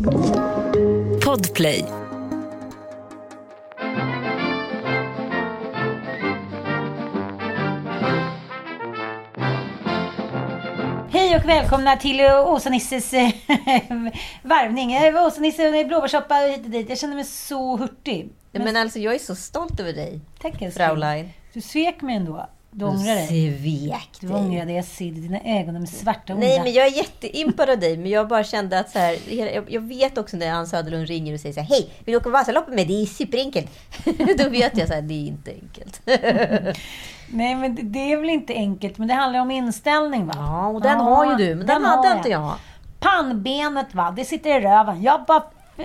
Podplay. Hej och välkomna till Åsa-Nisses eh, varvning. Åsa-Nisse, blåbärssoppa och hit och dit. Jag känner mig så hurtig. Men, men alltså jag är så stolt över dig, Tack. Fraulein. Du svek mig ändå. Du ångrar dig. Svek Du ångrar dig. Jag ser det dina ögon. De är svarta och Nej, onda. men jag är jätteimpad av dig. Men jag bara kände att så här, jag, jag vet också när Ann Söderlund ringer och säger så här, Hej, vill du åka Vasaloppet med? Det är superenkelt. Då vet jag så här, det är inte enkelt. Nej, men det- är väl inte enkelt. Men det handlar om inställning va? Ja, och den har ju du, men den hade har inte jag. Pannbenet va, det sitter i röven. Jag bara...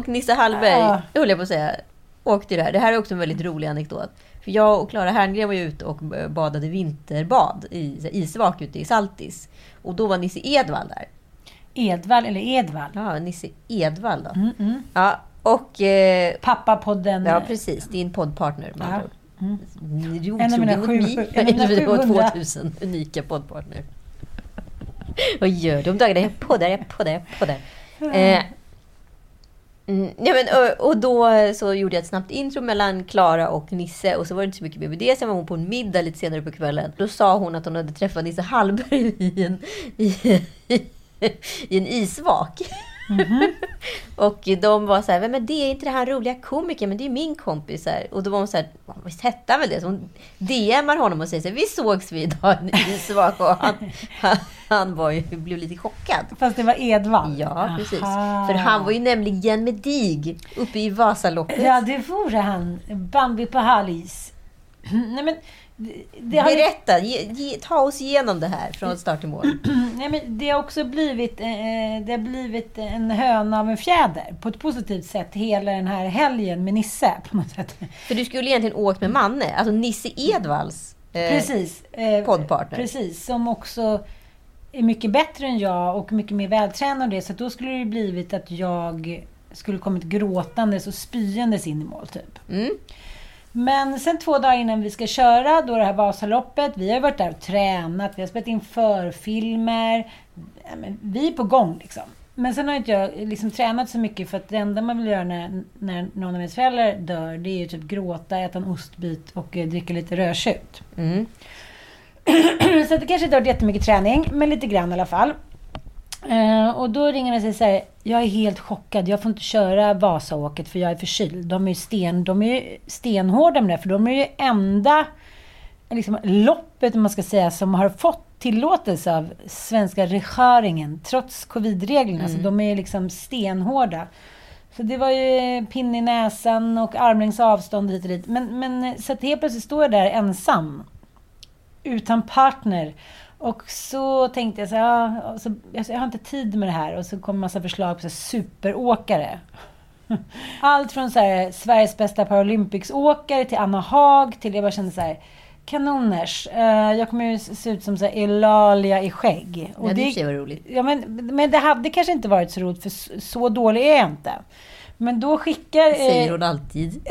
och Nisse Hallberg, Ja. höll jag på att säga, åkte ju det här. Det här är också en väldigt rolig anekdot. För jag och Klara Herngren var ju ute och badade vinterbad i isvak ute i Saltis. Och då var Nisse Edvall där. Edvall eller Edvall? Ja, Nisse Edvall då. Mm, mm. Ja, och... Eh, Pappapodden. ja, precis. Din poddpartner med Ja. Jo, En av mina trogen sju- unik. en av mina Det var 700. 2000 unika poddpartner. Vad gör du om dagarna? Jag poddar, jag poddar, jag poddar. Eh, mm, ja, men, och, och då så gjorde jag ett snabbt intro mellan Klara och Nisse och så var det inte så mycket mer med det. Sen var hon på en middag lite senare på kvällen. Då sa hon att hon hade träffat Nisse Hallberg i en, i, i en isvak. och de var så här, men det är inte det här roliga komikern, men det är min kompis. Här. Och då var hon så här, visst hette han väl det? Så hon DMar honom och säger så här, vi sågs vi idag i en isvak. Och han, han, han var ju, blev lite chockad. Fast det var Edvall? Ja, precis. Aha. För han var ju nämligen med dig uppe i Vasaloppet. Ja, det vore han. Bambi på halis. Nej, men... Det, det har, Berätta, ge, ge, ta oss igenom det här från start till mål. nej, men det har också blivit, eh, det har blivit en höna av en fjäder. På ett positivt sätt. Hela den här helgen med Nisse. På något sätt. För du skulle egentligen åkt med Manne, alltså Nisse Edvalls eh, Precis. Eh, poddpartner. Precis. Som också är mycket bättre än jag och mycket mer vältränad och det. Så då skulle det blivit att jag skulle kommit gråtandes och spyendes in i mål, typ. Mm. Men sen två dagar innan vi ska köra, då det här Vasaloppet, vi har varit där och tränat, vi har spelat in förfilmer. Vi är på gång liksom. Men sen har inte jag liksom tränat så mycket för att det enda man vill göra när, när någon av ens föräldrar dör, det är ju typ gråta, äta en ostbit och eh, dricka lite rödtjut. Mm. så det kanske inte har varit jättemycket träning, men lite grann i alla fall. Eh, och då ringer han och säger jag är helt chockad, jag får inte köra Vasaåket för jag är förkyld. De är ju sten, de är ju stenhårda med det, för de är ju enda liksom, loppet, man ska säga, som har fått tillåtelse av svenska regeringen, trots covidreglerna. Så de är liksom stenhårda. Så det var ju pinne i näsan och armlängds avstånd hit och dit. Men, men så att helt plötsligt står jag där ensam. Utan partner. Och så tänkte jag så här, så, jag har inte tid med det här. Och så kom en massa förslag på så superåkare. Allt från så här, Sveriges bästa Paralympicsåkare till Anna Haag till jag bara kände så här, kanoners. Eh, jag kommer ju se ut som så här Eulalia i skägg. Ja, det och sig var roligt. Ja, men, men det hade kanske inte varit så roligt, för så, så dålig är jag inte. Men då skickar... Säger eh, hon alltid.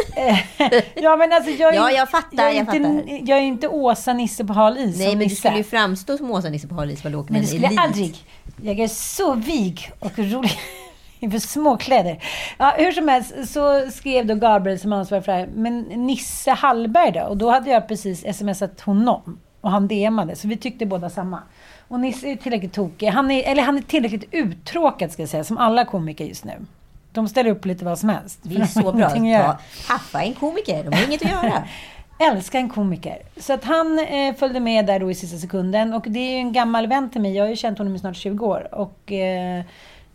ja, men alltså jag är, Ja, jag fattar, jag är jag inte, fattar. Jag är inte Åsa Nisse på hal is Nej, men du skulle ju framstå som Åsa Nisse på hal is Men det skulle jag aldrig. Jag är så vig och rolig inför småkläder. Ja, hur som helst så skrev då Gabriel som ansvarig för det här, men Nisse Hallberg då? Och då hade jag precis smsat honom och han DMade, så vi tyckte båda samma. Och Nisse är tillräckligt tokig. Han är, eller han är tillräckligt uttråkad ska jag säga, som alla komiker just nu. De ställer upp lite vad som helst. Det är så bra. Ta, haffa en komiker, de har inget att göra. älskar en komiker. Så att han eh, följde med där då i sista sekunden. Och det är ju en gammal vän till mig. Jag har ju känt honom i snart 20 år. Och, eh,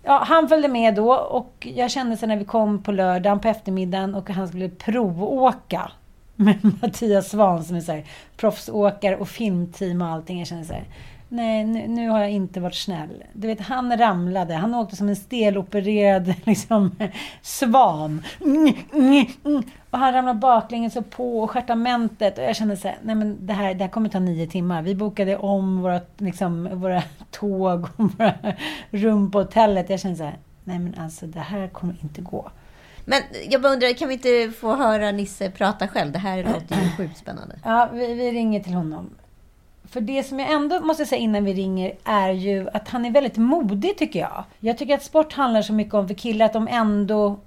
ja, han följde med då och jag kände sen när vi kom på lördagen på eftermiddagen och han skulle provåka med Mattias Svahn som är så här, proffsåkare och filmteam och allting. Jag kände så här, nej nu, nu har jag inte varit snäll. Du vet, han ramlade. Han åkte som en stelopererad liksom, svan. Mm, mm, mm. Och han ramlade baklänges och på och stjärtamentet. Och jag kände så här, nej men det här, det här kommer ta nio timmar. Vi bokade om våra, liksom, våra tåg och våra rum på hotellet. Jag kände så här, nej men alltså det här kommer inte gå. Men jag bara undrar, kan vi inte få höra Nisse prata själv? Det här låter ju sjukt spännande. Ja, vi, vi ringer till honom. För det som jag ändå måste säga innan vi ringer är ju att han är väldigt modig tycker jag. Jag tycker att sport handlar så mycket om för killar att de ändå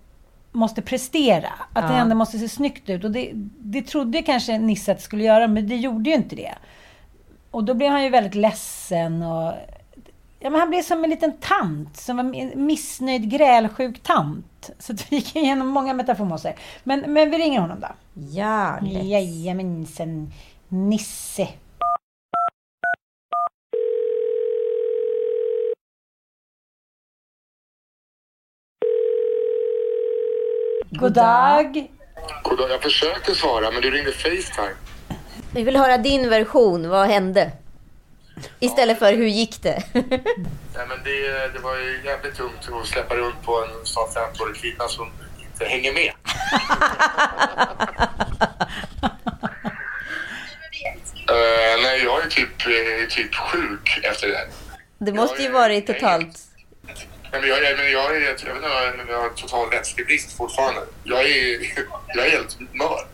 måste prestera. Att Ja. det ändå måste se snyggt ut. Och det, det trodde kanske Nisse att det skulle göra, men det gjorde ju inte det. Och då blev han ju väldigt ledsen och... Ja, men han blev som en liten tant, som en missnöjd, grälsjuk tant. Så att vi gick igenom många metaforer. Men, men vi ringer honom då. Ja. Jajamensan. Nisse. God dag. Goddag, jag försökte svara men du ringde Facetime. Vi vill höra din version. Vad hände? Istället för hur gick det? Nej, men det, det var ju jävligt tungt att släppa runt på en snart 50-årig kvinna som inte hänger med. Eh, nej, jag är typ, eh, typ sjuk efter det. Det måste ju varit totalt... Nej, men jag, är- men jag, jag vet inte, om jag har total rättslig brist fortfarande. Jag är, jag är helt mör.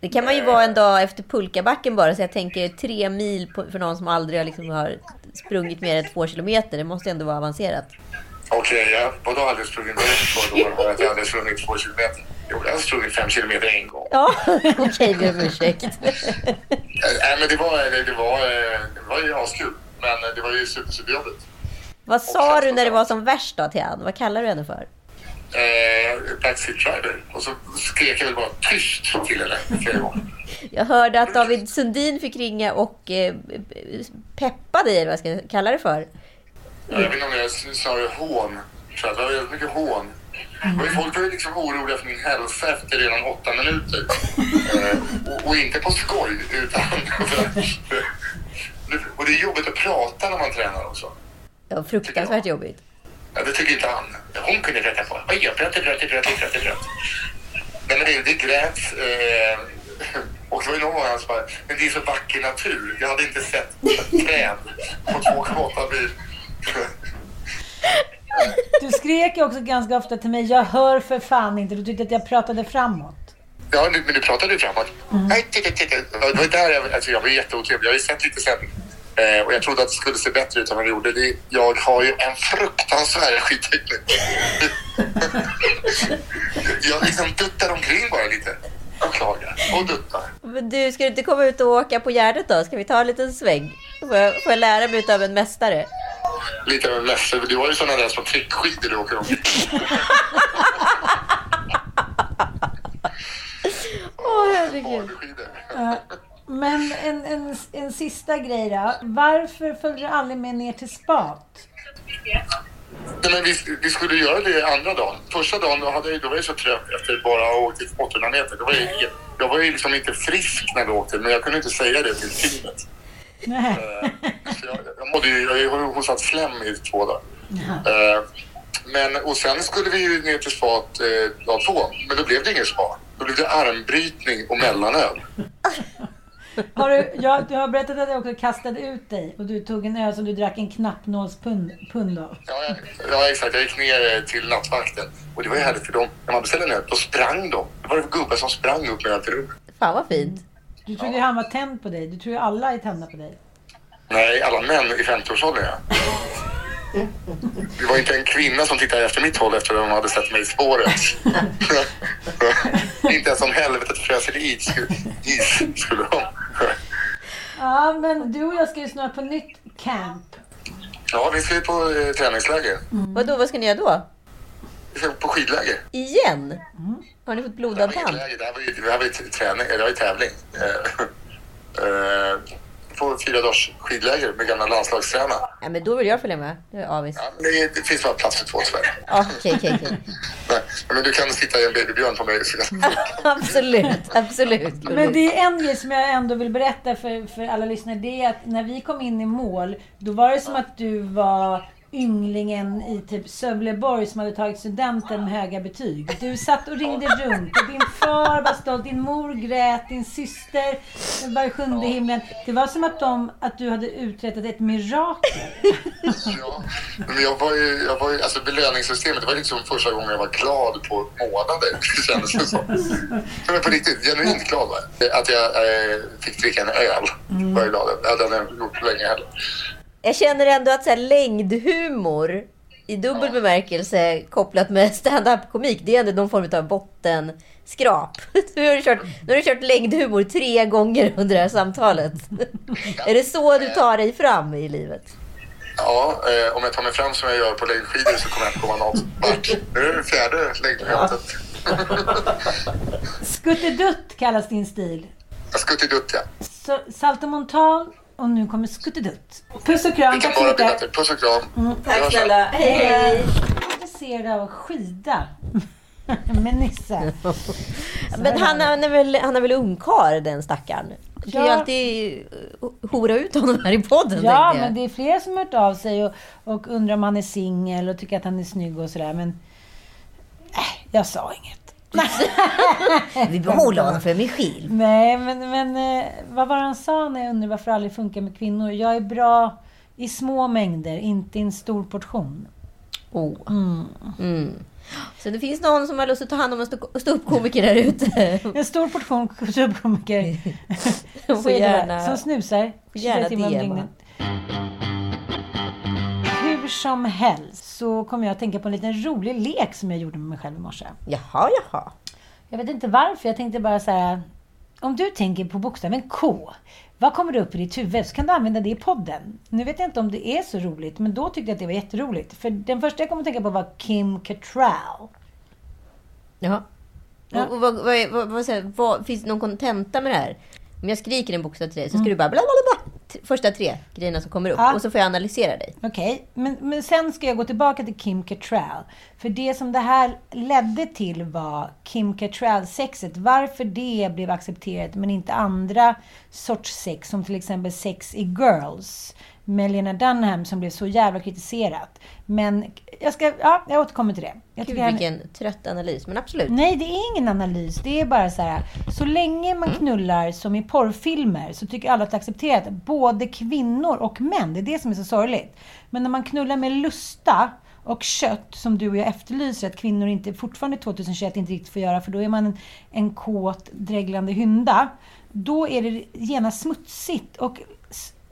Det kan man ju vara en dag efter pulkabacken bara, så jag tänker tre mil på, för någon som aldrig har, liksom har sprungit mer än två kilometer. Det måste ändå vara avancerat. Okej, jag vadå aldrig sprungit? Det för år att jag hade sprungit två kilometer? Jo, jag har sprungit fem kilometer en gång. Ja, okej, ber om ursäkt. Eh, Nej, men det var, det, det var, det var ju askul. Men det var ju super, superjobbigt. Vad sa du när det var som värst då till han? Vad kallar du henne för? Eh, backseat driver. Och så skrek jag väl bara tyst till henne flera gånger. Jag hörde att David Sundin fick ringa och eh, peppa dig, vad jag ska kalla det för. Jag vet inte om jag sa det hån. Så att det var väldigt mycket hån. Och folk var ju liksom oroliga för min hälsa efter redan åtta minuter. Eh, och, och inte på skoj, utan... och det är jobbigt att prata när man tränar också. Det var fruktansvärt jobbigt. Ja, det tycker inte han. Hon kunde rätta på. Oj, jag pratar, pratar, pratar, pratar, pratar. Nej, men det, det gräts. Eh, och så var det någon gång bara, men det är så vacker natur. Jag hade inte sett ett träd på 2,8 mil. Du skrek ju också ganska ofta till mig, jag hör för fan inte. Du tyckte att jag pratade framåt. Ja, men du pratade ju framåt. Nej, titta, titta. Det var där jag, alltså jag var jätteotrevlig. Jag har ju sett lite sen. Eh, och jag trodde att det skulle se bättre ut än vad det gjorde. Det, jag har ju en fruktansvärd skitteknik. jag liksom duttar omkring bara lite. Och klagar. Och duttar. Men du, ska du inte komma ut och åka på Gärdet då? Ska vi ta en liten sväng? Får jag, får jag lära mig av en mästare? Lite av en mäster. Du har ju sådana där små trickskidor du åker omkring. Åh, herregud. Skidor. Men en, en, en sista grej då. Varför följde du aldrig med ner till spat? Nej, men vi, vi skulle göra det andra dagen. Första dagen då, hade jag, då var jag så trött efter bara att ha åkt 800 meter. Då var jag, jag var ju liksom inte frisk när vi åkte, men jag kunde inte säga det till teamet. Nej. Eh, så jag, jag, mådde ju, jag har ju hostat slem i två dagar. Eh, men, och sen skulle vi ju ner till spat eh, dag två, men då blev det ingen spa. Då blev det armbrytning och mellanöl. Har du, jag, du har berättat att jag också kastade ut dig och du tog en öl som du drack en knappnålspund pund av. Ja, jag- ja, exakt. Jag gick ner eh, till nattvakten. Och det var ju härligt för dem. När man beställde en öl, då sprang de. Det var gubbar som sprang upp med öl till rummet. Fan vad fint. Du trodde ju han var tänd på dig. Du tror ju alla är tända på dig. Nej, alla män i 50-årsåldern, ja. Det var inte en kvinna som tittade efter mitt håll efter att de hade sett mig i spåret. inte ens om helvetet fräser is, is skulle de. Ja, men du och jag ska ju snart på nytt camp. Ja, vi ska ju på eh, träningsläger. Vadå, vad ska ni göra då? Vi ska på skidläger. Igen? Har ni fått Det här blodad var tand? det här var ju, det här var ju t- träning, det var ju tävling. På fyra dagars skidläger med gamla landslagstränare. Nej, men då vill jag följa med. Det är avis. Ja, men det, finns bara plats för två tyvärr. Ja, Okej, okej, okej. Nej, Men du kan sitta i en babybjörn på mig. Absolut, absolut. Men det är en grej som jag ändå vill berätta för, för alla lyssnare. Det är att när vi kom in i mål, då var det som att du var ynglingen i typ Sövleborg som hade tagit studenten med höga betyg. Du satt och ringde runt och din far var stolt, din mor grät, din syster var i sjunde himlen. Det var som att, de, att du hade uträttat ett mirakel. Ja, men jag var ju, jag var ju, alltså belöningssystemet, det var liksom första gången jag var glad på månader, kändes det som. Men på riktigt, genuint glad var jag. Att jag eh, fick dricka en öl var jag glad över. Det hade jag inte gjort länge heller. Jag känner ändå att så här, längdhumor i dubbel bemärkelse kopplat med stand-up komik, det är ändå någon form av bottenskrap. Nu har, du kört, nu har du kört längdhumor tre gånger under det här samtalet. Är det så du tar dig fram i livet? Ja, eh, om jag tar mig fram som jag gör på längdskidor så kommer jag inte komma något vart. Nu är det fjärde längdskämtet. Skuttedutt kallas din stil. Jag skuttidutt, ja. Så, saltomortal och nu kommer skuttedutt. Puss och kram. Tack så mycket. Puss och kram. Mm. Hörs sen. Hej, hej! intresserad av att skida med Nisse. Men han, han, är väl, han är väl ungkarl den stackaren? Du kan ju alltid eh, hora ut honom här i podden. Ja, jag. men det är flera som har hört av sig och, och undrar om han är singel och tycker att han är snygg och sådär. Men äh, jag sa inget. Vi behåller honom för mig själv. Nej, men, men eh, vad var han sa när jag undrade varför det aldrig funkar med kvinnor? Jag är bra i små mängder, inte i en stor portion. Oh. Mm. Så det finns någon som har lust att ta hand om en stå- ståuppkomiker där ute. En stor portion bara. Som snusar. gärna 24 timmar om dygnet. Som helst så kommer jag att tänka på en liten rolig lek som jag gjorde med mig själv i morse. Jaha, jaha. Jag vet inte varför. Jag tänkte bara så här. Om du tänker på bokstaven K. Vad kommer det upp i ditt huvud? Så kan du använda det i podden. Nu vet jag inte om det är så roligt, men då tyckte jag att det var jätteroligt. För den första jag kom att tänka på var Kim Cattrall. Jaha. Ja. Och, och vad, vad, vad, vad, finns det någon kontenta med det här? Om jag skriker en bokstav till dig så ska du bara bla första tre grejerna som kommer upp. Ja. Och så får jag analysera dig. Okej, men, men sen ska jag gå tillbaka till Kim Cattrall. För det som det här ledde till var Kim Cattrall-sexet. Varför det blev accepterat men inte andra sorts sex, som till exempel sex i Girls med Lena Dunham som blev så jävla kritiserat. Men jag ska, ja, jag återkommer till det. Jag Gud, vilken trött analys. Men absolut. Nej, det är ingen analys. Det är bara så här. Så länge man knullar som i porrfilmer så tycker alla att det är accepterat. Både kvinnor och män. Det är det som är så sorgligt. Men när man knullar med lusta och kött, som du och jag efterlyser att kvinnor inte, fortfarande 2021 inte riktigt får göra, för då är man en, en kåt, dreglande hynda. Då är det genast smutsigt och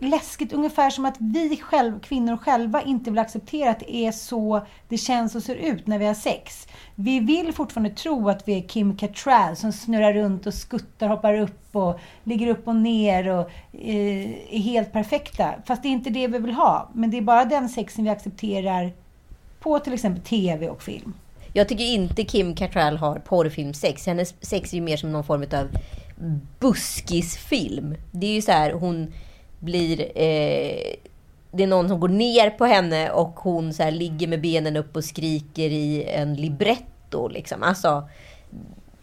läskigt, ungefär som att vi själv, kvinnor själva inte vill acceptera att det är så det känns och ser ut när vi har sex. Vi vill fortfarande tro att vi är Kim Cattrall som snurrar runt och skuttar, hoppar upp och ligger upp och ner och eh, är helt perfekta. Fast det är inte det vi vill ha. Men det är bara den sexen vi accepterar på till exempel TV och film. Jag tycker inte Kim Cattrall har porrfilmsex. Hennes sex är ju mer som någon form av buskisfilm. Det är ju så här, hon blir... Eh, det är någon som går ner på henne och hon så här ligger med benen upp och skriker i en libretto. Liksom. Alltså,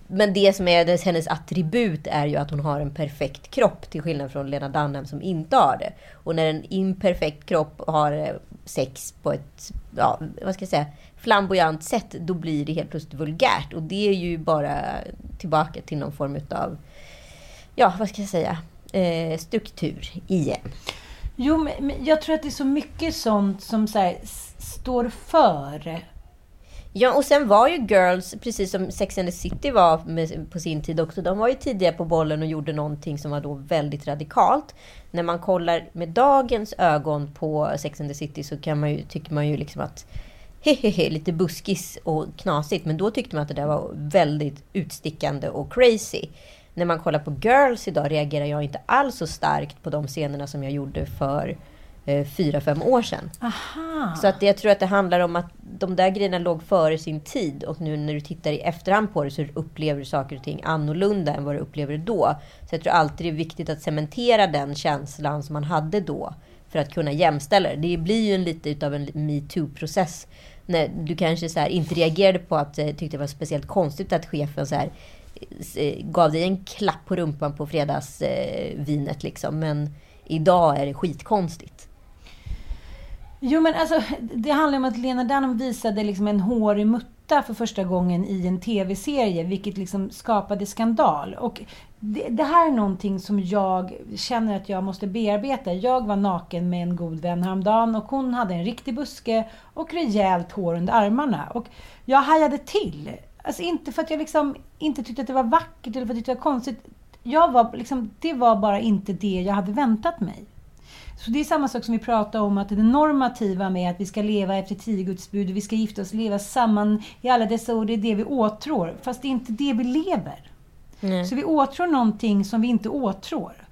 men det som är dess- hennes attribut är ju att hon har en perfekt kropp till skillnad från Lena Dunham som inte har det. Och när en imperfekt kropp har eh, sex på ett, ja, vad ska jag säga, flamboyant sätt, då blir det helt plötsligt vulgärt. Och det är ju bara tillbaka till någon form utav, ja, vad ska jag säga, eh, struktur igen. Jo, men, jag tror att det är så mycket sånt som så här, står för. Ja, och sen var ju Girls, precis som Sex and the City var med, på sin tid också, de var ju tidiga på bollen och gjorde någonting som var då väldigt radikalt. När man kollar med dagens ögon på Sex and the City så kan man ju, tycker man ju liksom att hehehe, lite buskis och knasigt. Men då tyckte man att det där var väldigt utstickande och crazy. När man kollar på Girls idag reagerar jag inte alls så starkt på de scenerna som jag gjorde för eh, fyra, fem år sedan. Aha. Så att jag tror att det handlar om att de där grejerna låg före sin tid och nu när du tittar i efterhand på det så upplever du saker och ting annorlunda än vad du upplever då. Så jag tror alltid det är viktigt att cementera den känslan som man hade då för att kunna jämställa det. Det blir ju en lite utav en metoo-process. När du kanske så här inte reagerade på att, eh, tyckte det var speciellt konstigt att chefen så här, Eh, gav dig en klapp på rumpan på fredagsvinet eh, liksom. Men idag är det skitkonstigt. Jo, men alltså, det handlar om att Lena Dunham visade liksom en hårig mutta för första gången i en tv-serie, vilket liksom skapade skandal. Och det, det här är någonting som jag känner att jag måste bearbeta. Jag var naken med en god vän häromdagen och hon hade en riktig buske och rejält hår under armarna. Och jag hajade till. Alltså inte för att jag liksom inte tyckte att det var vackert eller för att jag tyckte det var konstigt. Jag var liksom, det var bara inte det jag hade väntat mig. Så det är samma sak som vi pratade om, att det normativa med att vi ska leva efter tio Guds bud, vi ska gifta oss, leva samman i alla dessa år, det är det vi åtrår. Fast det är inte det vi lever. Så vi åtrår någonting som vi inte åtrår.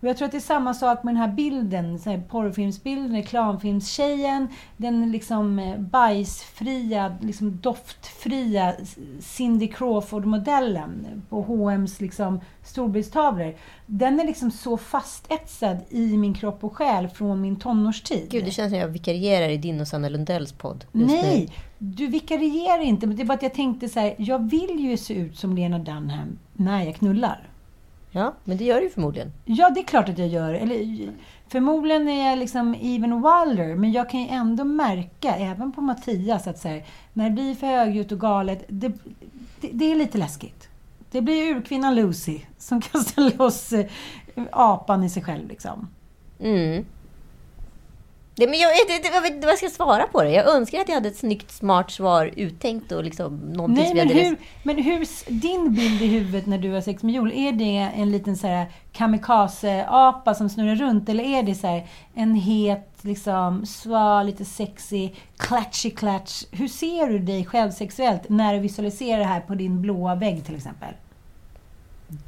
Och jag tror att det är samma sak med den här bilden, så här porrfilmsbilden, reklamfilmstjejen, den liksom eh, bajsfria, liksom doftfria Cindy Crawford-modellen på H&M's liksom storbildsstavlor. Den är liksom så fastetsad i min kropp och själ från min tonårstid. Gud, det känns som jag vikarierar i din och Sanna Lundells podd. Nej, nu. du vikarierar inte. Men det är bara att jag tänkte så här, jag vill ju se ut som Lena Dunham när jag knullar. Ja, men det gör du ju förmodligen. Ja, det är klart att jag gör. Eller, förmodligen är jag liksom even wilder, men jag kan ju ändå märka, även på Mattias, att så här, när det blir för högljutt och galet, det, det, det är lite läskigt. Det blir urkvinnan Lucy som kastar loss eh, apan i sig själv. Liksom. Mm. Det, men jag, det, det, jag vet inte vad jag ska svara på det. Jag önskar att jag hade ett snyggt, smart svar uttänkt och liksom någonting Nej, men hur, men hur, din bild i huvudet när du har sex med Joel, är det en liten så här kamikaze-apa som snurrar runt? Eller är det så här en het, liksom, sval, lite sexy, klatschig klatsch? Hur ser du dig själv sexuellt när du visualiserar det här på din blåa vägg till exempel?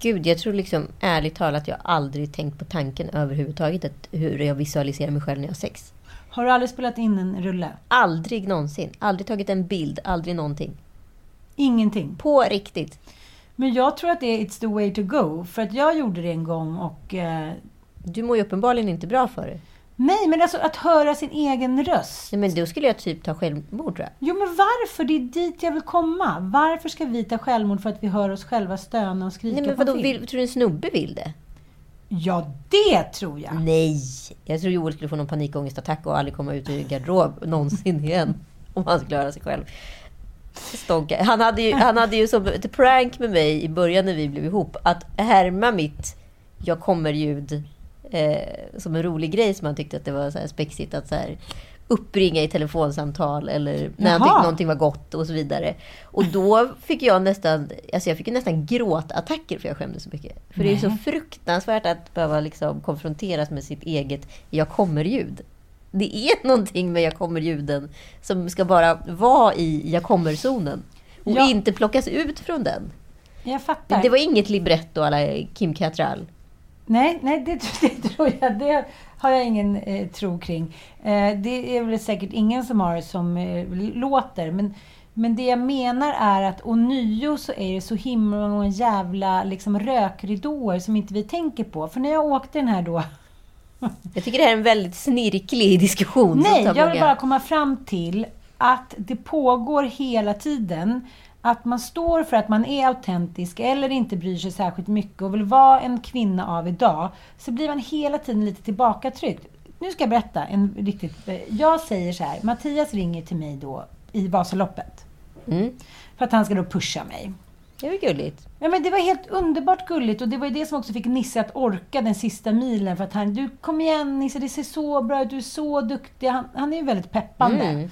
Gud, jag tror liksom ärligt talat jag aldrig tänkt på tanken överhuvudtaget att hur jag visualiserar mig själv när jag har sex. Har du aldrig spelat in en rulle? Aldrig någonsin. Aldrig tagit en bild. Aldrig någonting. Ingenting. På riktigt. Men jag tror att det är it's the way to go. För att jag gjorde det en gång och... Eh, Du mår ju uppenbarligen inte bra för det. Nej, men alltså att höra sin egen röst. Nej, men då skulle jag typ ta självmord tror jag. Jo, men varför? Det är dit jag vill komma. Varför ska vi ta självmord för att vi hör oss själva stöna och skrika Nej, men på vadå, film? vill, tror du en snubbe vill det? Ja, det tror jag. Nej! Jag tror Joel skulle få någon panikångestattack och aldrig komma ut ur garderob någonsin igen. Om han skulle höra sig själv. Stonka. Han hade ju, han hade ju som ett prank med mig i början när vi blev ihop. Att härma mitt jag kommer-ljud. Eh, som en rolig grej som han tyckte att det var så här spexigt. Att så här, uppringa i telefonsamtal eller när han Jaha. tyckte någonting var gott och så vidare. Och då fick jag nästan, alltså jag fick nästan gråtattacker för jag skämdes så mycket. För det är så fruktansvärt att behöva liksom konfronteras med sitt eget jag kommer-ljud. Det är någonting med jag kommer-ljuden som ska bara vara i jag kommer-zonen. Och Ja. inte plockas ut från den. Jag fattar. Det var inget libretto alla Kim Cattrall. Nej, nej det, det tror jag. Det har jag ingen eh, tro kring. Eh, det är väl säkert ingen som har som eh, låter. Men, men det jag menar är att ånyo så är det så himla många jävla liksom, rökridåer som inte vi tänker på. För när jag åkte den här då Jag tycker det här är en väldigt snirklig diskussion. Nej, jag vill bara komma fram till att det pågår hela tiden. Att man står för att man är autentisk eller inte bryr sig särskilt mycket och vill vara en kvinna av idag. Så blir man hela tiden lite tillbakatryckt. Nu ska jag berätta en riktigt... Jag säger så här, Mattias ringer till mig då i Vasaloppet. Mm. För att han ska då pusha mig. Det var gulligt. Ja, men det var helt underbart gulligt och det var ju det som också fick Nisse att orka den sista milen. För att han, du kom igen Nisse, det ser så bra ut, du är så duktig. Han, han är ju väldigt peppande. Mm.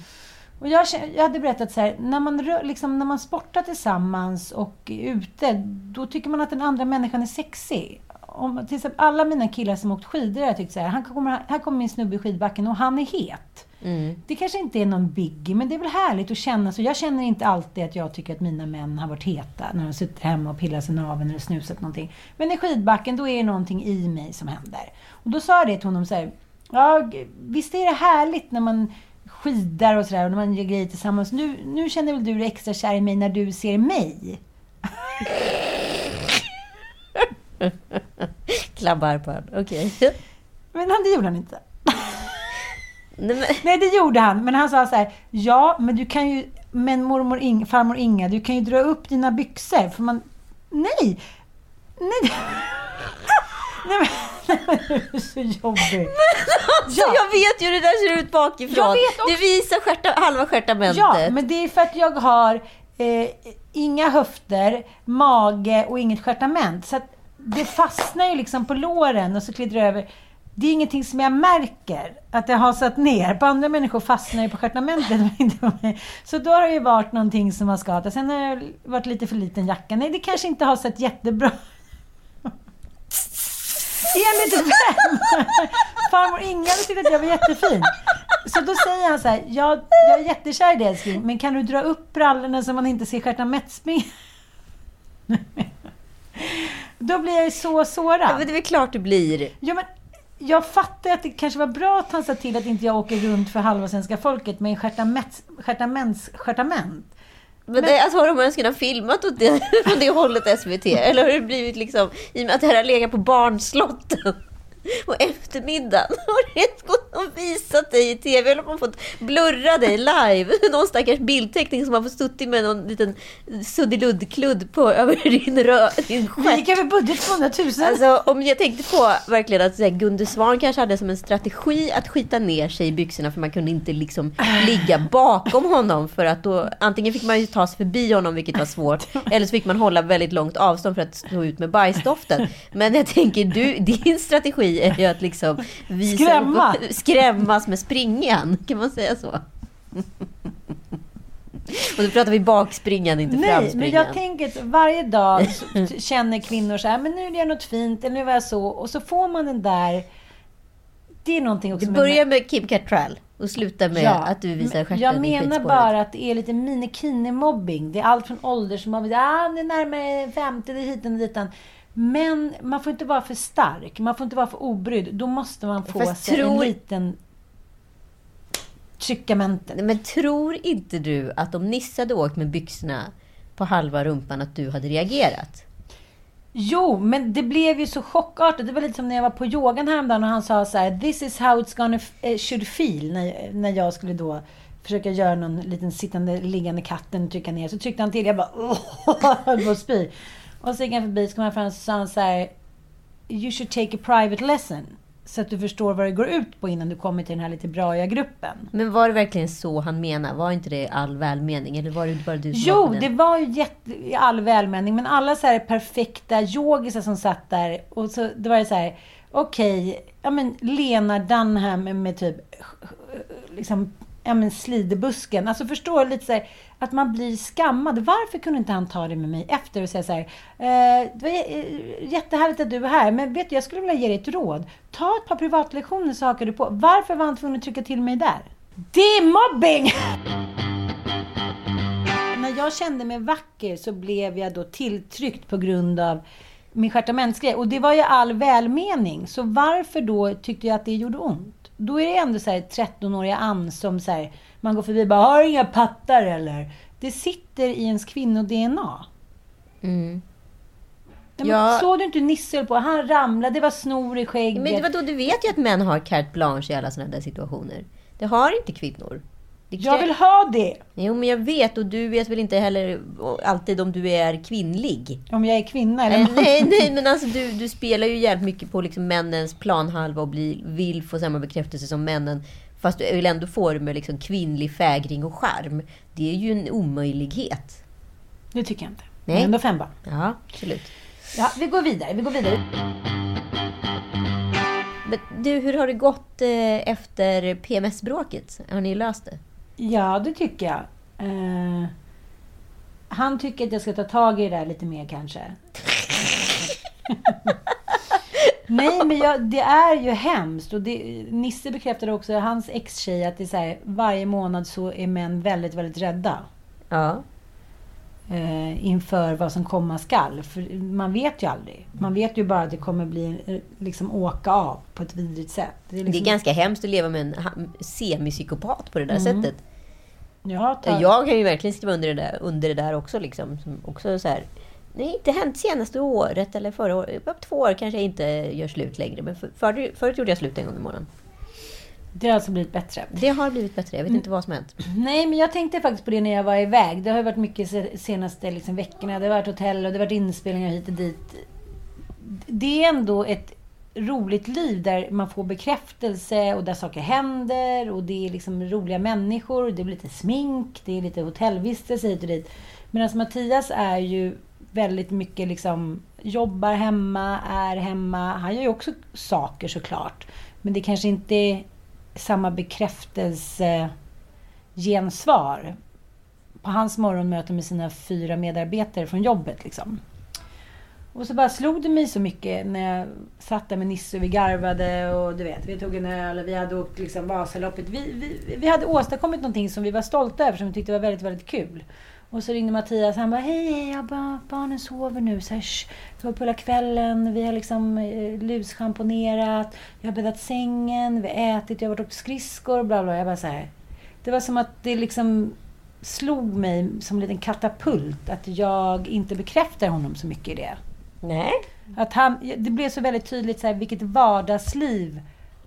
Och jag, jag hade berättat så här, när man, liksom, när man sportar tillsammans och är ute, då tycker man att den andra människan är sexig. Om, till exempel alla mina killar som åkt skidor har jag tyckt så här, han kommer, här kommer min snubbe i skidbacken och han är het. Mm. Det kanske inte är någon biggie, men det är väl härligt att känna så. Jag känner inte alltid att jag tycker att mina män har varit heta när de suttit hemma och pillat sig naveln eller snusat någonting. Men i skidbacken, då är det någonting i mig som händer. Och då sa jag det till honom så här, ja, visst är det härligt när man skidar och sådär och när man gör grejer tillsammans. Nu, nu känner väl du dig extra kär i mig när du ser mig? Klabbar på honom. Okej. Men han, det gjorde han inte. Nej, men, Nej, det gjorde han. Men han sa så här, ja, men du kan ju, men mormor Inga, farmor Inga, du kan ju dra upp dina byxor. För man, nej! Nej! Nej men, du är så jobbig. Så jag vet ju hur det där ser ut bakifrån. Du visar stjärta, halva stjärtamentet. Ja, men det är för att jag har eh, inga höfter, mage och inget stjärtament. Så att det fastnar ju liksom på låren och så glider det över. Det är ingenting som jag märker att det har satt ner. På andra människor fastnar det på stjärtamentet, men inte på mig. Så då har det ju varit någonting som har skadat. Sen har jag varit lite för liten jacka. Nej, det kanske inte har sett jättebra Enligt vem? Farmor Inga tyckte att jag var jättefin. Så då säger han så här, jag, jag är jättekär i dig älskling, men kan du dra upp brallorna så man inte ser stjärtamettspring? Då blir jag ju så Ja, sårad. men det är väl klart du blir. Ja, men jag fattar att det kanske var bra att han sa till att inte jag åker runt för halva svenska folket med en stjärtamets- stjärtaments stjärtament. Men, det, alltså, har de ens kunnat filmat åt det, från det hållet SVT? Eller har det blivit liksom, i och med att det här har legat på barnslotten och eftermiddagen har det gått och visat dig i TV eller har man fått blurra dig live. Någon stackars bildteckning som har fått suttit med någon liten suddiluddkludd på över din, rö, din Vi stjärt. gick över budget på 100 000. Alltså om jag tänkte på verkligen att här, Gunde Svan kanske hade som en strategi att skita ner sig i byxorna för man kunde inte liksom ligga bakom honom för att då antingen fick man ju ta sig förbi honom vilket var svårt eller så fick man hålla väldigt långt avstånd för att stå ut med bajsdoften. Men jag tänker du, din strategi är ju att liksom visa Skrämma. Upp, skrämmas med springan. Kan man säga så? Och då pratar vi bakspringan, inte Nej, framspringan. men jag tänker att varje dag känner kvinnor så här, men nu är jag något fint, eller nu var jag så. Och så får man den där... Det är någonting också Det börjar med Kim Cattrall och slutar med att du visar stjärten Jag menar bara att det är lite minikini-mobbing. Det är allt från åldersmobbing, ah, det är närmare 50, det är hiten och ditan. Men man får inte vara för stark, man får inte vara för obrydd. Då måste man få Fast sig tror- en liten tryckamente. Nej, Men tror inte du att om Nisse hade åkt med byxorna på halva rumpan att du hade reagerat? Jo, men det blev ju så chockartat. Det var lite som när jag var på yogan häromdagen och han sa så här, This is how it's gonna eh, should feel. När, när jag skulle då försöka göra någon liten sittande, liggande katten trycka ner. Så tryckte han till. Jag bara, åh, höll på att spy. Och så gick han förbi, så kom han fram och sa han så här, You should take a private lesson. Så att du förstår vad det går ut på innan du kommer till den här lite braiga gruppen. Men var det verkligen så han menade? Var inte det all välmening? Eller var det bara du som var Jo, den? det var ju jätte, all välmening, men alla så här perfekta yogisar som satt där och så det var det så här, okej, ja men Lena Dunham med typ liksom, ja men slidebusken. Alltså förstår lite så här, att man blir skammad. Varför kunde inte han ta det med mig efter och säga så här, eh, det var eh, jättehärligt att du är här, men vet du, jag skulle vilja ge dig ett råd. Ta ett par privatlektioner så hakar du på. Varför var han tvungen att trycka till mig där? Det är mobbing! När jag kände mig vacker så blev jag då tilltryckt på grund av min stjärtamentsgrej. Och det var ju all välmening. Så varför då tyckte jag att det gjorde ont? Då är det ändå så här 13-åriga Ann som så här, man går förbi och bara har inga pattar eller? Det sitter i ens kvinno-DNA. Mm. Ja. Ja. Såg du inte Nisse på? Han ramlade, det var snor i skägget. Men vadå, du vet ju att män har carte blanche i alla sådana där situationer. Det har inte kvinnor. Jag vill ha det! Jo, men jag vet. Och du vet väl inte heller alltid om du är kvinnlig. Om jag är kvinna eller Eh, man. nej, nej, men alltså du, du spelar ju jävligt mycket på liksom männens planhalva och blir, vill få samma bekräftelse som männen. Fast du vill ändå få det med liksom kvinnlig fägring och charm. Det är ju en omöjlighet. Det tycker jag inte. Men Nej. ändå fem barn. Ja, absolut. Ja, vi går vidare. Vi går vidare. Men du, hur har det gått eh, efter PMS-bråket? Har ni löst det? Ja, det tycker jag. Eh, han tycker att jag ska ta tag i det där lite mer kanske. Nej, men jag, det är ju hemskt. Och det, Nisse bekräftade också, hans ex-tjej, att det är så här, varje månad så är män väldigt, väldigt rädda. Ja. Eh, inför vad som komma skall. För man vet ju aldrig. Man vet ju bara att det kommer bli, eh, liksom åka av på ett vidrigt sätt. Det är, Det är liksom, ganska hemskt att leva med en semipsykopat på det där sättet. Ja, ta, Jag kan ju verkligen skriva under det där, under det där också. Liksom, som också så här, det har inte hänt senaste året eller förra året. På två år kanske jag inte gör slut längre. Men för, för, förut gjorde jag slut en gång i månaden. det har alltså blivit bättre. Det har blivit bättre. Jag vet inte vad som har hänt. Nej, men jag tänkte faktiskt på det när jag var iväg. Det har ju varit mycket se- senaste liksom, veckorna. Det har varit hotell och det har varit inspelningar hit och dit. Det är ändå ett roligt liv där man får bekräftelse och där saker händer och det är liksom roliga människor. Det blir lite smink, det är lite hotellvistelse hit och dit. Medan Mattias är ju väldigt mycket liksom jobbar hemma, är hemma. Han gör ju också saker såklart. Men det kanske inte är samma bekräftelse gensvar på hans morgonmöte med sina fyra medarbetare från jobbet. Liksom. Och så bara slog det mig så mycket när jag satt där med Nisse och vi garvade och du vet, vi tog en öl och vi hade åkt liksom Vasaloppet. Vi, vi, vi hade åstadkommit någonting som vi var stolta över, som vi tyckte var väldigt, väldigt kul. Och så ringde Mattias han bara, hej, hej, jag bara, barnen sover nu. Så här, Det var på hela kvällen, vi har liksom eh, lusschamponerat, jag har bäddat sängen, vi har ätit, jag har varit och åkt skridskor, bla bla. Jag bara så här. Det var som att det liksom slog mig som en liten katapult att jag inte bekräftar honom så mycket i det. Nej. Att han, det blev så väldigt tydligt så här, vilket vardagsliv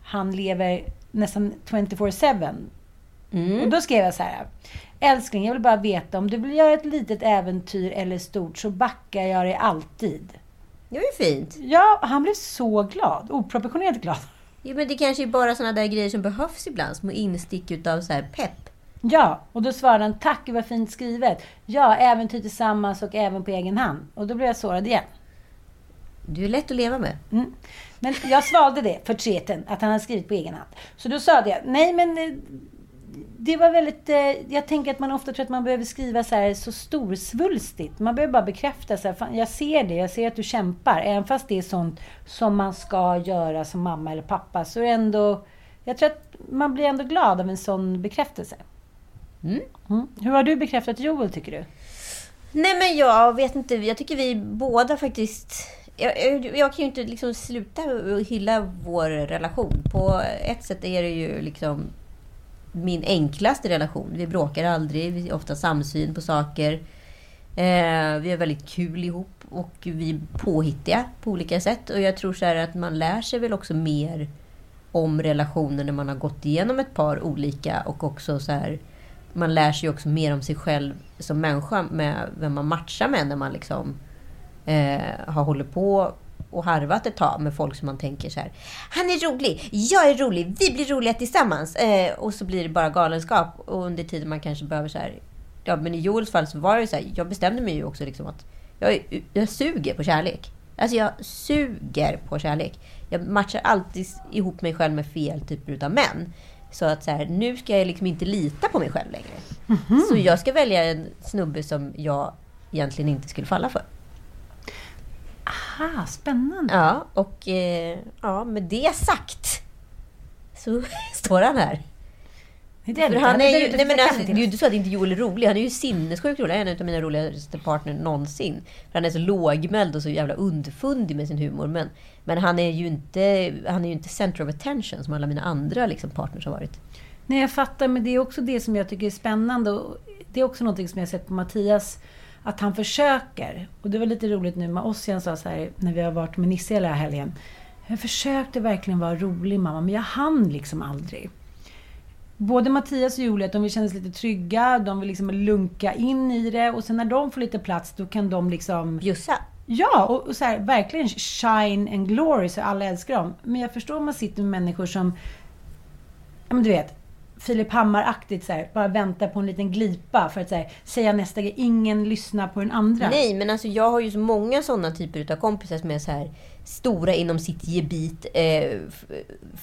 han lever nästan 24-7. Och då skrev jag så här. Älskling, jag vill bara veta om du vill göra ett litet äventyr eller stort så backar jag dig alltid. Det var ju fint. Ja, han blev så glad. Oproportionerligt glad. Jo, men det kanske är bara såna där grejer som behövs ibland. Små instick utav så här pepp. Ja, och då svarade han tack, vad fint skrivet. Ja, äventyr tillsammans och även på egen hand. Och då blev jag sårad igen. Du är lätt att leva med. Mm. Men jag svalde det, förtreten, att han hade skrivit på egen hand. Så då sa jag, nej men eh, det var väldigt... eh, Jag tänker att man ofta tror att man behöver skriva så här så storsvulstigt. Man behöver bara bekräfta så här, jag ser det, jag ser att du kämpar. Även fast det är sånt som man ska göra som mamma eller pappa så är det ändå... Jag tror att man blir ändå glad av en sån bekräftelse. Mm. Mm. Hur har du bekräftat Joel, tycker du? Nej men jag vet inte, jag tycker vi båda faktiskt... Jag, jag, kan ju inte liksom sluta hylla vår relation. På ett sätt är det ju liksom min enklaste relation. Vi bråkar aldrig, vi har ofta samsyn på saker. Eh, vi har väldigt kul ihop och vi är påhittiga på olika sätt. Och jag tror så här att man lär sig väl också mer om relationer när man har gått igenom ett par olika och också så här man lär sig också mer om sig själv som människa med vem man matchar med när man liksom eh, har hållit på och harvat ett tag med folk som man tänker så här. Han är rolig, jag är rolig, vi blir roliga tillsammans. Eh, och så blir det bara galenskap. Och under tiden man kanske behöver så här. Ja, men i Joels fall så var det så här. Jag bestämde mig ju också liksom att jag, jag suger på kärlek. Alltså jag suger på kärlek. Jag matchar alltid ihop mig själv med fel typer av män. Så att så här, nu ska jag liksom inte lita på mig själv längre. Så jag ska välja en snubbe som jag egentligen inte skulle falla för. Aha, spännande. Ja, och eh, ja, med det sagt så står han här. Det är För han är ju, nej men alltså, det är ju inte så att inte Joel är rolig. Han är ju sinnessjukt rolig. Han är en av mina roligaste partner någonsin. För han är så lågmäld och så jävla underfundig med sin humor. Men, men han är ju inte, han är ju inte center of attention som alla mina andra liksom, partners har varit. Nej, jag fattar, men det är också det som jag tycker är spännande. Och det är också något som jag har sett på Mattias, att han försöker. Och det var lite roligt nu med Ossian sa så här, när vi har varit med Nisse hela helgen. Jag försökte verkligen vara rolig mamma, men jag hann liksom aldrig. Både Mattias och Julia, de vill kännas lite trygga, de vill liksom lunka in i det. Och sen när de får lite plats, då kan de liksom... Bjussa. Ja, och, och så här, verkligen shine and glory så alla älskar dem. Men jag förstår om man sitter med människor som, ja men du vet, Filip Hammar-aktigt så här, bara vänta på en liten glipa för att här, säga nästa grej. Ingen lyssnar på den andra. Nej, men alltså jag har ju så många sådana typer av kompisar som är så här stora inom sitt gebit, eh,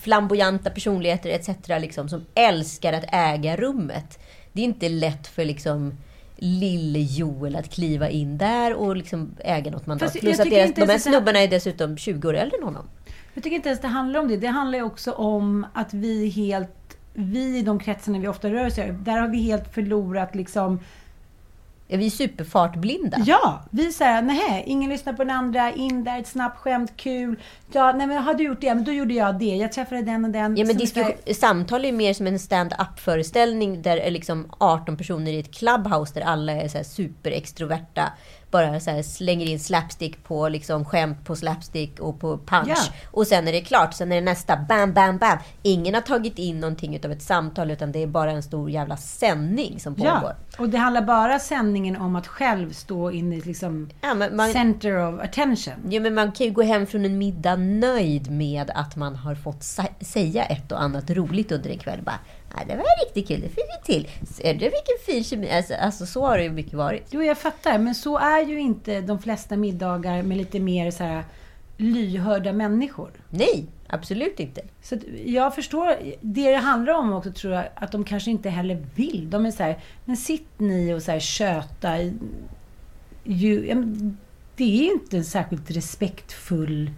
flamboyanta personligheter etc. Liksom, som älskar att äga rummet. Det är inte lätt för liksom lille-Joel att kliva in där och liksom äga något mandat. Fast Plus att deras, de här snubbarna är dessutom 20 år äldre än honom. Jag tycker inte ens det handlar om det. Det handlar ju också om att vi helt, vi i de kretsarna vi ofta rör oss i, där har vi helt förlorat liksom Ja, vi är superfartblinda. Ja, vi säger nej, ingen lyssnar på den andra, in där, ett snabbt skämt, kul. Ja, nej men har du gjort det? Men då gjorde jag det. Jag träffade den och den. Ja, men diskussion, samtal är ju mer som en stand-up föreställning där det är liksom 18 personer i ett clubhouse där alla är så här superextroverta. Bara så här slänger in slapstick på liksom skämt på slapstick och på punch. Ja. Och sen är det klart. Sen är det nästa. Bam, bam, bam. Ingen har tagit in någonting utav ett samtal utan det är bara en stor jävla sändning som pågår. Ja, och det handlar bara sändningen om att själv stå in i liksom Ja, man, center of attention. Ja, men man kan ju gå hem från en middag nöjd med att man har fått säga ett och annat roligt under en kväll. Bara, "Ja, det var riktigt kul, det fick vi till. Ser du vilken fin kemi? Alltså, alltså så har det ju mycket varit. Jo, jag fattar. Men så är ju inte de flesta middagar med lite mer så här lyhörda människor. Nej, absolut inte. Så jag förstår, det det handlar om också tror jag, att de kanske inte heller vill. De är så här, men sitt ni och så här köta. Ju, det är ju inte en särskilt respektfull,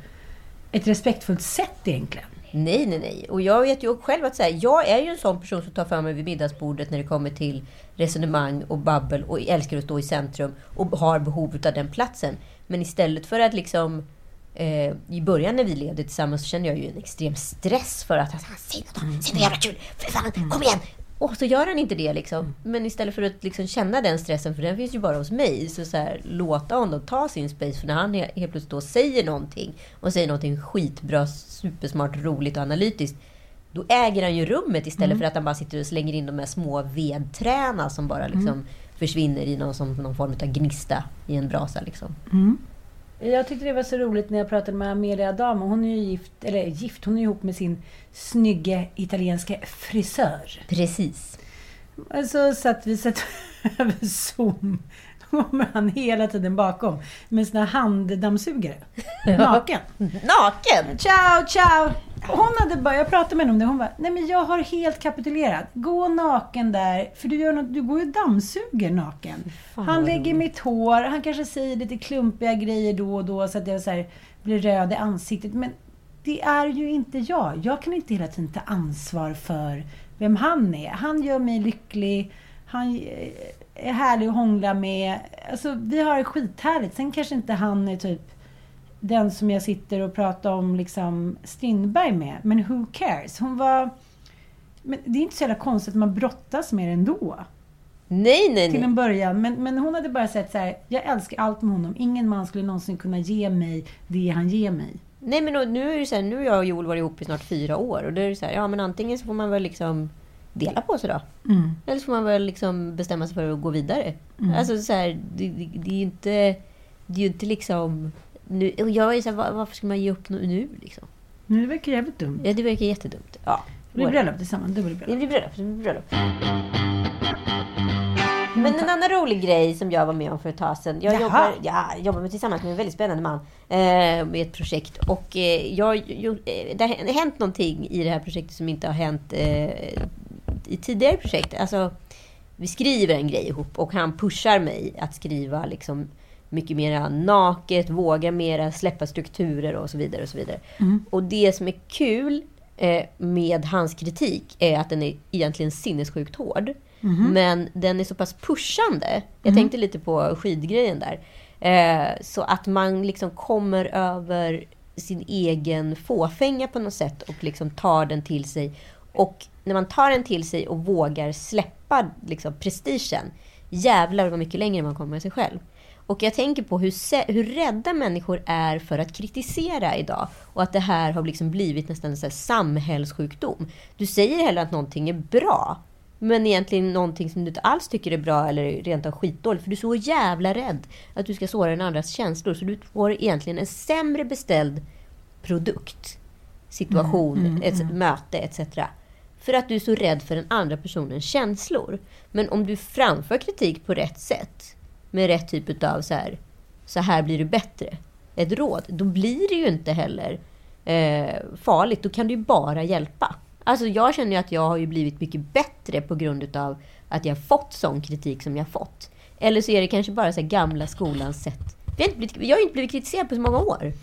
ett respektfullt sätt egentligen. Nej, nej, nej. Och jag vet ju själv att så här, jag är ju en sån person som tar för mig vid middagsbordet när det kommer till resonemang och babbel och älskar att stå i centrum och har behov av den platsen. Men istället för att liksom eh, i början när vi levde tillsammans så kände jag ju en extrem stress för att han säger något, säg något jävla kul, för fan, kom igen! Och så gör han inte det liksom. Men istället för att liksom känna den stressen, för den finns ju bara hos mig, så, så här, låta honom ta sin space. För när han he- helt plötsligt då säger någonting och säger någonting skitbra, supersmart, roligt och analytiskt. Då äger han ju rummet istället för att han bara sitter och slänger in de här små vedträna som bara liksom försvinner i någon, som, någon form av gnista i en brasa. Liksom. Jag tyckte det var så roligt när jag pratade med Amelia Adamo. Hon är ju gift, eller gift, hon är ihop med sin snygge italienska frisör. Precis. Alltså så att vi satt över Zoom. Då kommer han hela tiden bakom med sina handdammsugare. Naken. Naken! Ciao, ciao! Hon hade bara, jag pratade med henne om det, hon bara, nej men jag har helt kapitulerat. Gå naken där, för du, gör något, du går ju och dammsuger naken. Fan, han lägger mitt hår, han kanske säger lite klumpiga grejer då och då så att jag så här, blir röd i ansiktet. Men det är ju inte jag. Jag kan inte hela tiden ta ansvar för vem han är. Han gör mig lycklig. Han eh, är härlig att hångla med. Alltså, vi har det skithärligt. Sen kanske inte han är typ den som jag sitter och pratar om liksom Strindberg med. Men who cares? Hon var... Men det är inte så jävla konstigt att man brottas med det ändå. Nej, nej, Till nej. en början. Men, men hon hade bara sett så här. Jag älskar allt med honom. Ingen man skulle någonsin kunna ge mig det han ger mig. Nej, men nu är det så här, nu har jag och Joel varit ihop i snart fyra år. Och då är det så här, ja men antingen så får man väl liksom dela på sig då. Mm. Eller så får man väl liksom bestämma sig för att gå vidare. Mm. Alltså så här, det, det, det är ju inte... Det är inte liksom... Nu, jag är så här, var- varför ska man ge upp nu? liksom? Nu det verkar jävligt dumt. Ja, det verkar jättedumt. Ja, Det blir bröllop tillsammans. Det blir bröllop. Det blir bröllop. Men en annan rolig grej som jag var med om för ett tag sedan. Jag Jaha. jobbar, ja, jag jobbar med, tillsammans med en väldigt spännande man eh, med ett projekt. Och eh, jag, jo, eh, det har hänt någonting i det här projektet som inte har hänt eh, i tidigare projekt. Alltså, vi skriver en grej ihop och han pushar mig att skriva liksom mycket mer naket, våga mera, släppa strukturer och så vidare. Och så vidare. Och det som är kul eh, med hans kritik är att den är egentligen sinnessjukt hård. Men den är så pass pushande. Jag tänkte lite på skidgrejen där. Eh, så att man liksom kommer över sin egen fåfänga på något sätt och liksom tar den till sig. Och när man tar den till sig och vågar släppa liksom, prestigen, jävlar vad mycket längre man kommer med sig själv. Och jag tänker på hur, hur rädda människor är för att kritisera idag. Och att det här har liksom blivit nästan en samhällssjukdom. Du säger hellre att någonting är bra, men egentligen någonting som du inte alls tycker är bra eller rent av skitdåligt. För du är så jävla rädd att du ska såra den andras känslor. Så du får egentligen en sämre beställd produkt, situation, ett möte etc. För att du är så rädd för den andra personens känslor. Men om du framför kritik på rätt sätt, med rätt typ av så här, så här blir du bättre, ett råd, då blir det ju inte heller eh, farligt. Då kan du ju bara hjälpa. Alltså jag känner ju att jag har ju blivit mycket bättre på grund av att jag fått sån kritik som jag fått. Eller så är det kanske bara så här gamla skolans sätt. Jag har inte blivit, jag har inte blivit kritiserad på så många år.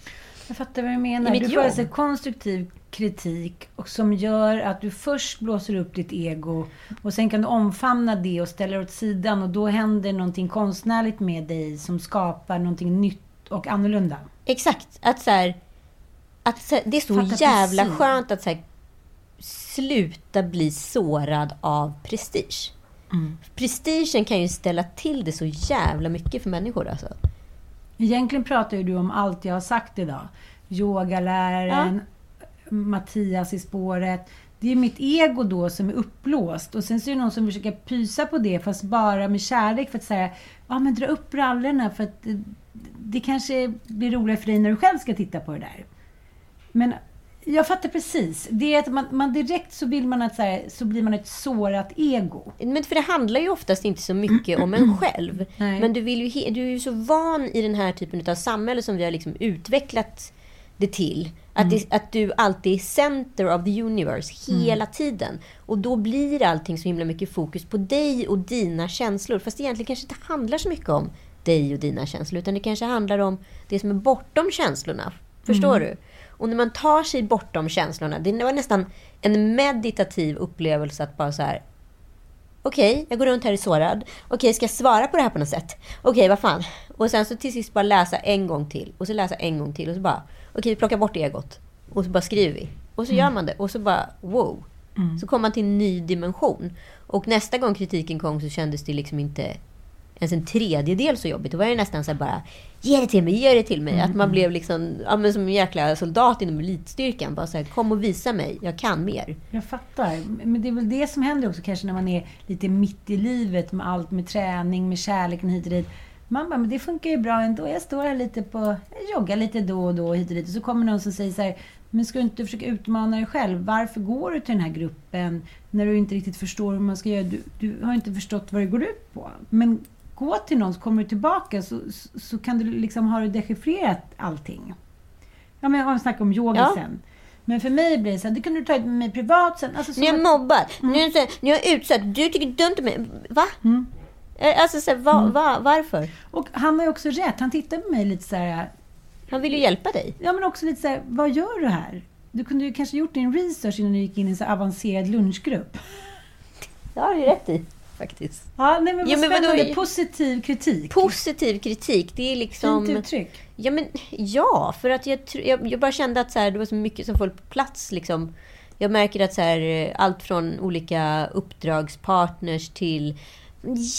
Jag fattar vad du menar. I Du får alltså konstruktiv kritik och som gör att du först blåser upp ditt ego och sen kan du omfamna det och ställa det åt sidan och då händer någonting konstnärligt med dig som skapar någonting nytt och annorlunda. Exakt. Att så här, att så här, det är så Fattar jävla precis. skönt att så här, sluta bli sårad av prestige. Mm. Prestigen kan ju ställa till det så jävla mycket för människor alltså. Egentligen pratar ju du om allt jag har sagt idag. Yogaläraren, Mattias i spåret. Det är mitt ego då som är uppblåst. Och sen så är det någon som försöker pysa på det, fast bara med kärlek för att säga ja men dra upp brallorna för att det, det kanske blir roligare för dig när du själv ska titta på det där. Men jag fattar precis. Det är att man, man direkt så vill man att så, här, så blir man ett sårat ego. Men för det handlar ju oftast inte så mycket om en själv. Nej. Men du, vill ju, du är ju så van i den här typen av samhälle som vi har liksom utvecklat det till. Att, det, att du alltid är center of the universe hela tiden. Och då blir allting så himla mycket fokus på dig och dina känslor. Fast det egentligen kanske inte handlar så mycket om dig och dina känslor. Utan det kanske handlar om det som är bortom känslorna. Förstår du? Och när man tar sig bortom känslorna. Det var nästan en meditativ upplevelse att bara så här Okej, jag går runt här är sårad. Okej, ska jag svara på det här på något sätt? Okej, vad fan. Och sen så till sist bara läsa en gång till. Och så läsa en gång till. Och så bara, okej, vi plockar bort egot. Och så bara skriver vi. Och så gör man det. Och så bara, wow. Så kommer man till en ny dimension. Och nästa gång kritiken kom så kändes det liksom inte ens en tredjedel så jobbigt. Då var det nästan så här bara, ge det till mig, ge det till mig. Att man blev liksom, ja, men som en jäkla soldat inom elitstyrkan. Bara så här, kom och visa mig, jag kan mer. Jag fattar. Men det är väl det som händer också kanske när man är lite mitt i livet med allt med träning, med kärleken hit och dit. Man bara, men det funkar ju bra ändå. Jag står här lite på, jag joggar lite då och då hit och dit. Och så kommer någon som säger så här, men ska du inte försöka utmana dig själv? Varför går du till den här gruppen när du inte riktigt förstår hur man ska göra? Du, du har inte förstått vad det går ut på. Men gå till någon så kommer du tillbaka så, så, så kan du liksom, du dechiffrerat allting. Ja, men jag snackar om yoga Ja. sen. Men för mig blir det så här, det kunde du ta med mig privat sen. Alltså, som Ni har att- mobbat, ni har, så här- ni har utsatt, du tycker dumt om mig. Va? Eh, Alltså, så här, va, va, varför? Och han har ju också rätt. Han tittar på mig lite så här. Han vill ju hjälpa dig. Ja, men också lite så här, vad gör du här? Du kunde ju kanske gjort din research innan du gick in i en så avancerad lunchgrupp. Det har du rätt i, faktiskt. Ja, nej men vad Ja, men vadå? spännande. Positiv kritik. Positiv kritik, det är liksom... Fint uttryck. Ja, men, ja för att jag, jag, jag bara kände att så här, det var så mycket som föll på plats. Liksom. Jag märker att så här, eh, allt från olika uppdragspartners till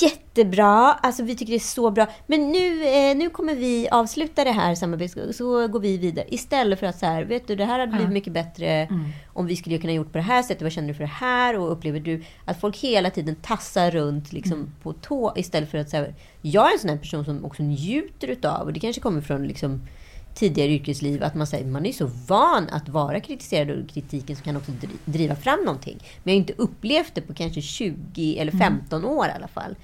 Jättebra! Alltså vi tycker det är så bra. Men nu, eh, nu kommer vi avsluta det här samarbetet, så går vi vidare. Istället för att så här, vet du, det här hade blivit mycket bättre om vi skulle kunna gjort på det här sättet. Vad känner du för det här? Och upplever du att folk hela tiden tassar runt liksom, på tå istället för att så här, jag är en sån här person som också njuter utav, och det kanske kommer från liksom, tidigare yrkesliv, att man, säger, man är så van att vara kritiserad och kritiken som kan också dri- driva fram någonting. Men jag har inte upplevt det på kanske 20 eller 15 år i alla fall.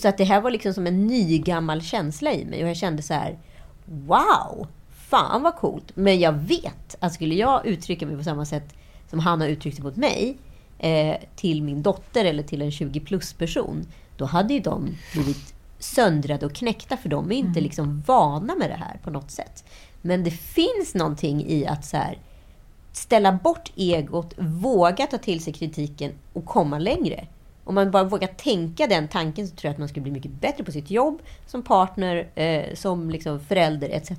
Så att det här var liksom som en ny gammal känsla i mig och jag kände så här, wow! Fan vad coolt! Men jag vet att skulle jag uttrycka mig på samma sätt som han har uttryckt sig mot mig eh, till min dotter eller till en 20 plus person, då hade ju de blivit söndrade och knäckta för de är inte liksom vana med det här på något sätt. Men det finns någonting i att så här, ställa bort egot, våga ta till sig kritiken och komma längre. Om man bara vågar tänka den tanken så tror jag att man skulle bli mycket bättre på sitt jobb, som partner, eh, som liksom förälder etc.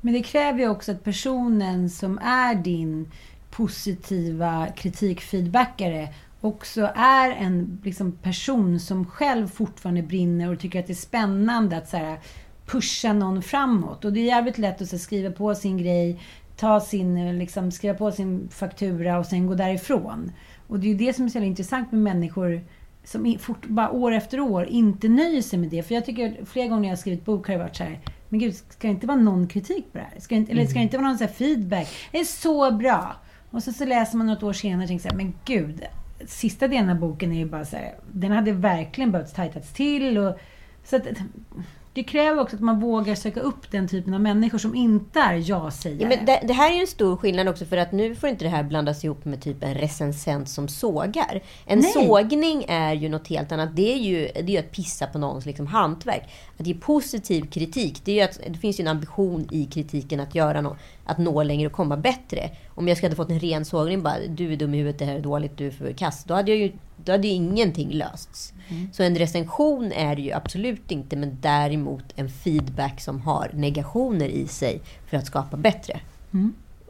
Men det kräver ju också att personen som är din positiva kritikfeedbackare också är en liksom, person som själv fortfarande brinner och tycker att det är spännande att så här, pusha någon framåt. Och det är jävligt lätt att så skriva på sin grej, ta sin, liksom, skriva på sin faktura och sen gå därifrån. Och det är ju det som är så intressant med människor som fort, bara år efter år inte nöjer sig med det. För jag tycker flera gånger när jag har skrivit bok har det varit så här, men gud, ska det inte vara någon kritik på det här? Ska det inte, eller ska det inte vara någon så feedback? Det är så bra! Och så, så läser man något år senare och tänker så här, men gud. Sista delen av boken är ju bara så här, den hade verkligen behövt tajtats till. Och, så att, det kräver också att man vågar söka upp den typen av människor som inte är ja-sägare. Ja, men det, det, här är ju en stor skillnad också för att nu får inte det här blandas ihop med typ en recensent som sågar. En Nej. sågning är ju något helt annat. Det är ju, det är ju att pissa på någons liksom hantverk. Att ge positiv kritik, det, är att, det finns ju en ambition i kritiken att göra något, att nå längre och komma bättre. Om jag skulle ha fått en ren sågning bara, du är dum i huvudet, det här är dåligt, du är för kass. Då hade jag ju då hade ju ingenting lösts. Så en recension är det ju absolut inte, men däremot en feedback som har negationer i sig för att skapa bättre.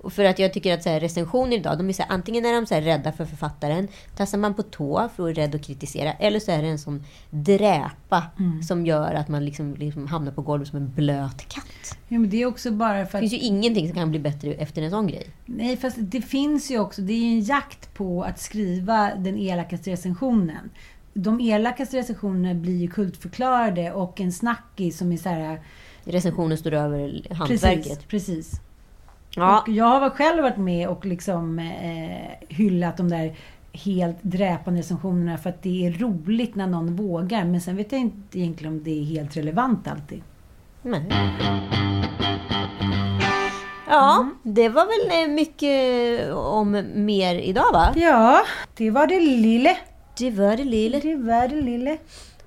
Och för att jag tycker att så här, recensioner idag, de är så här, antingen är de så här, rädda för författaren, tassar man på tå för att vara rädd att kritisera, eller så är det en sån dräpa som gör att man liksom, liksom hamnar på golvet som en blöt katt. Ja, men det är också bara för Det att... finns ju ingenting som kan bli bättre efter en sån grej. Nej, fast det finns ju också, det är ju en jakt på att skriva den elakaste recensionen. De elakaste recensionerna blir ju kultförklarade och en snackis som är så här... Recensionen står över hantverket. Precis, precis. Ja. Och jag har själv varit med och liksom eh, hyllat de där helt dräpande recensionerna för att det är roligt när någon vågar. Men sen vet jag inte egentligen om det är helt relevant alltid. Nej. Ja, det var väl eh, mycket om mer idag va? Ja, det var det lille. Det var det lille. Det var det lille.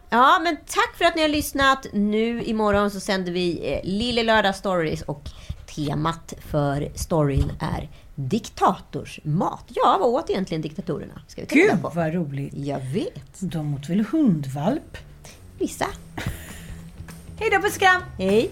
Ja, men tack för att ni har lyssnat. Nu imorgon så sänder vi eh, Lille Lördag Stories och temat för storyn är diktatorsmat. Ja, vad åt egentligen diktatorerna? Ska vi Gud på. vad roligt. Jag vet. De åt väl hundvalp? Vissa. Hej då, puss och kram! Hej.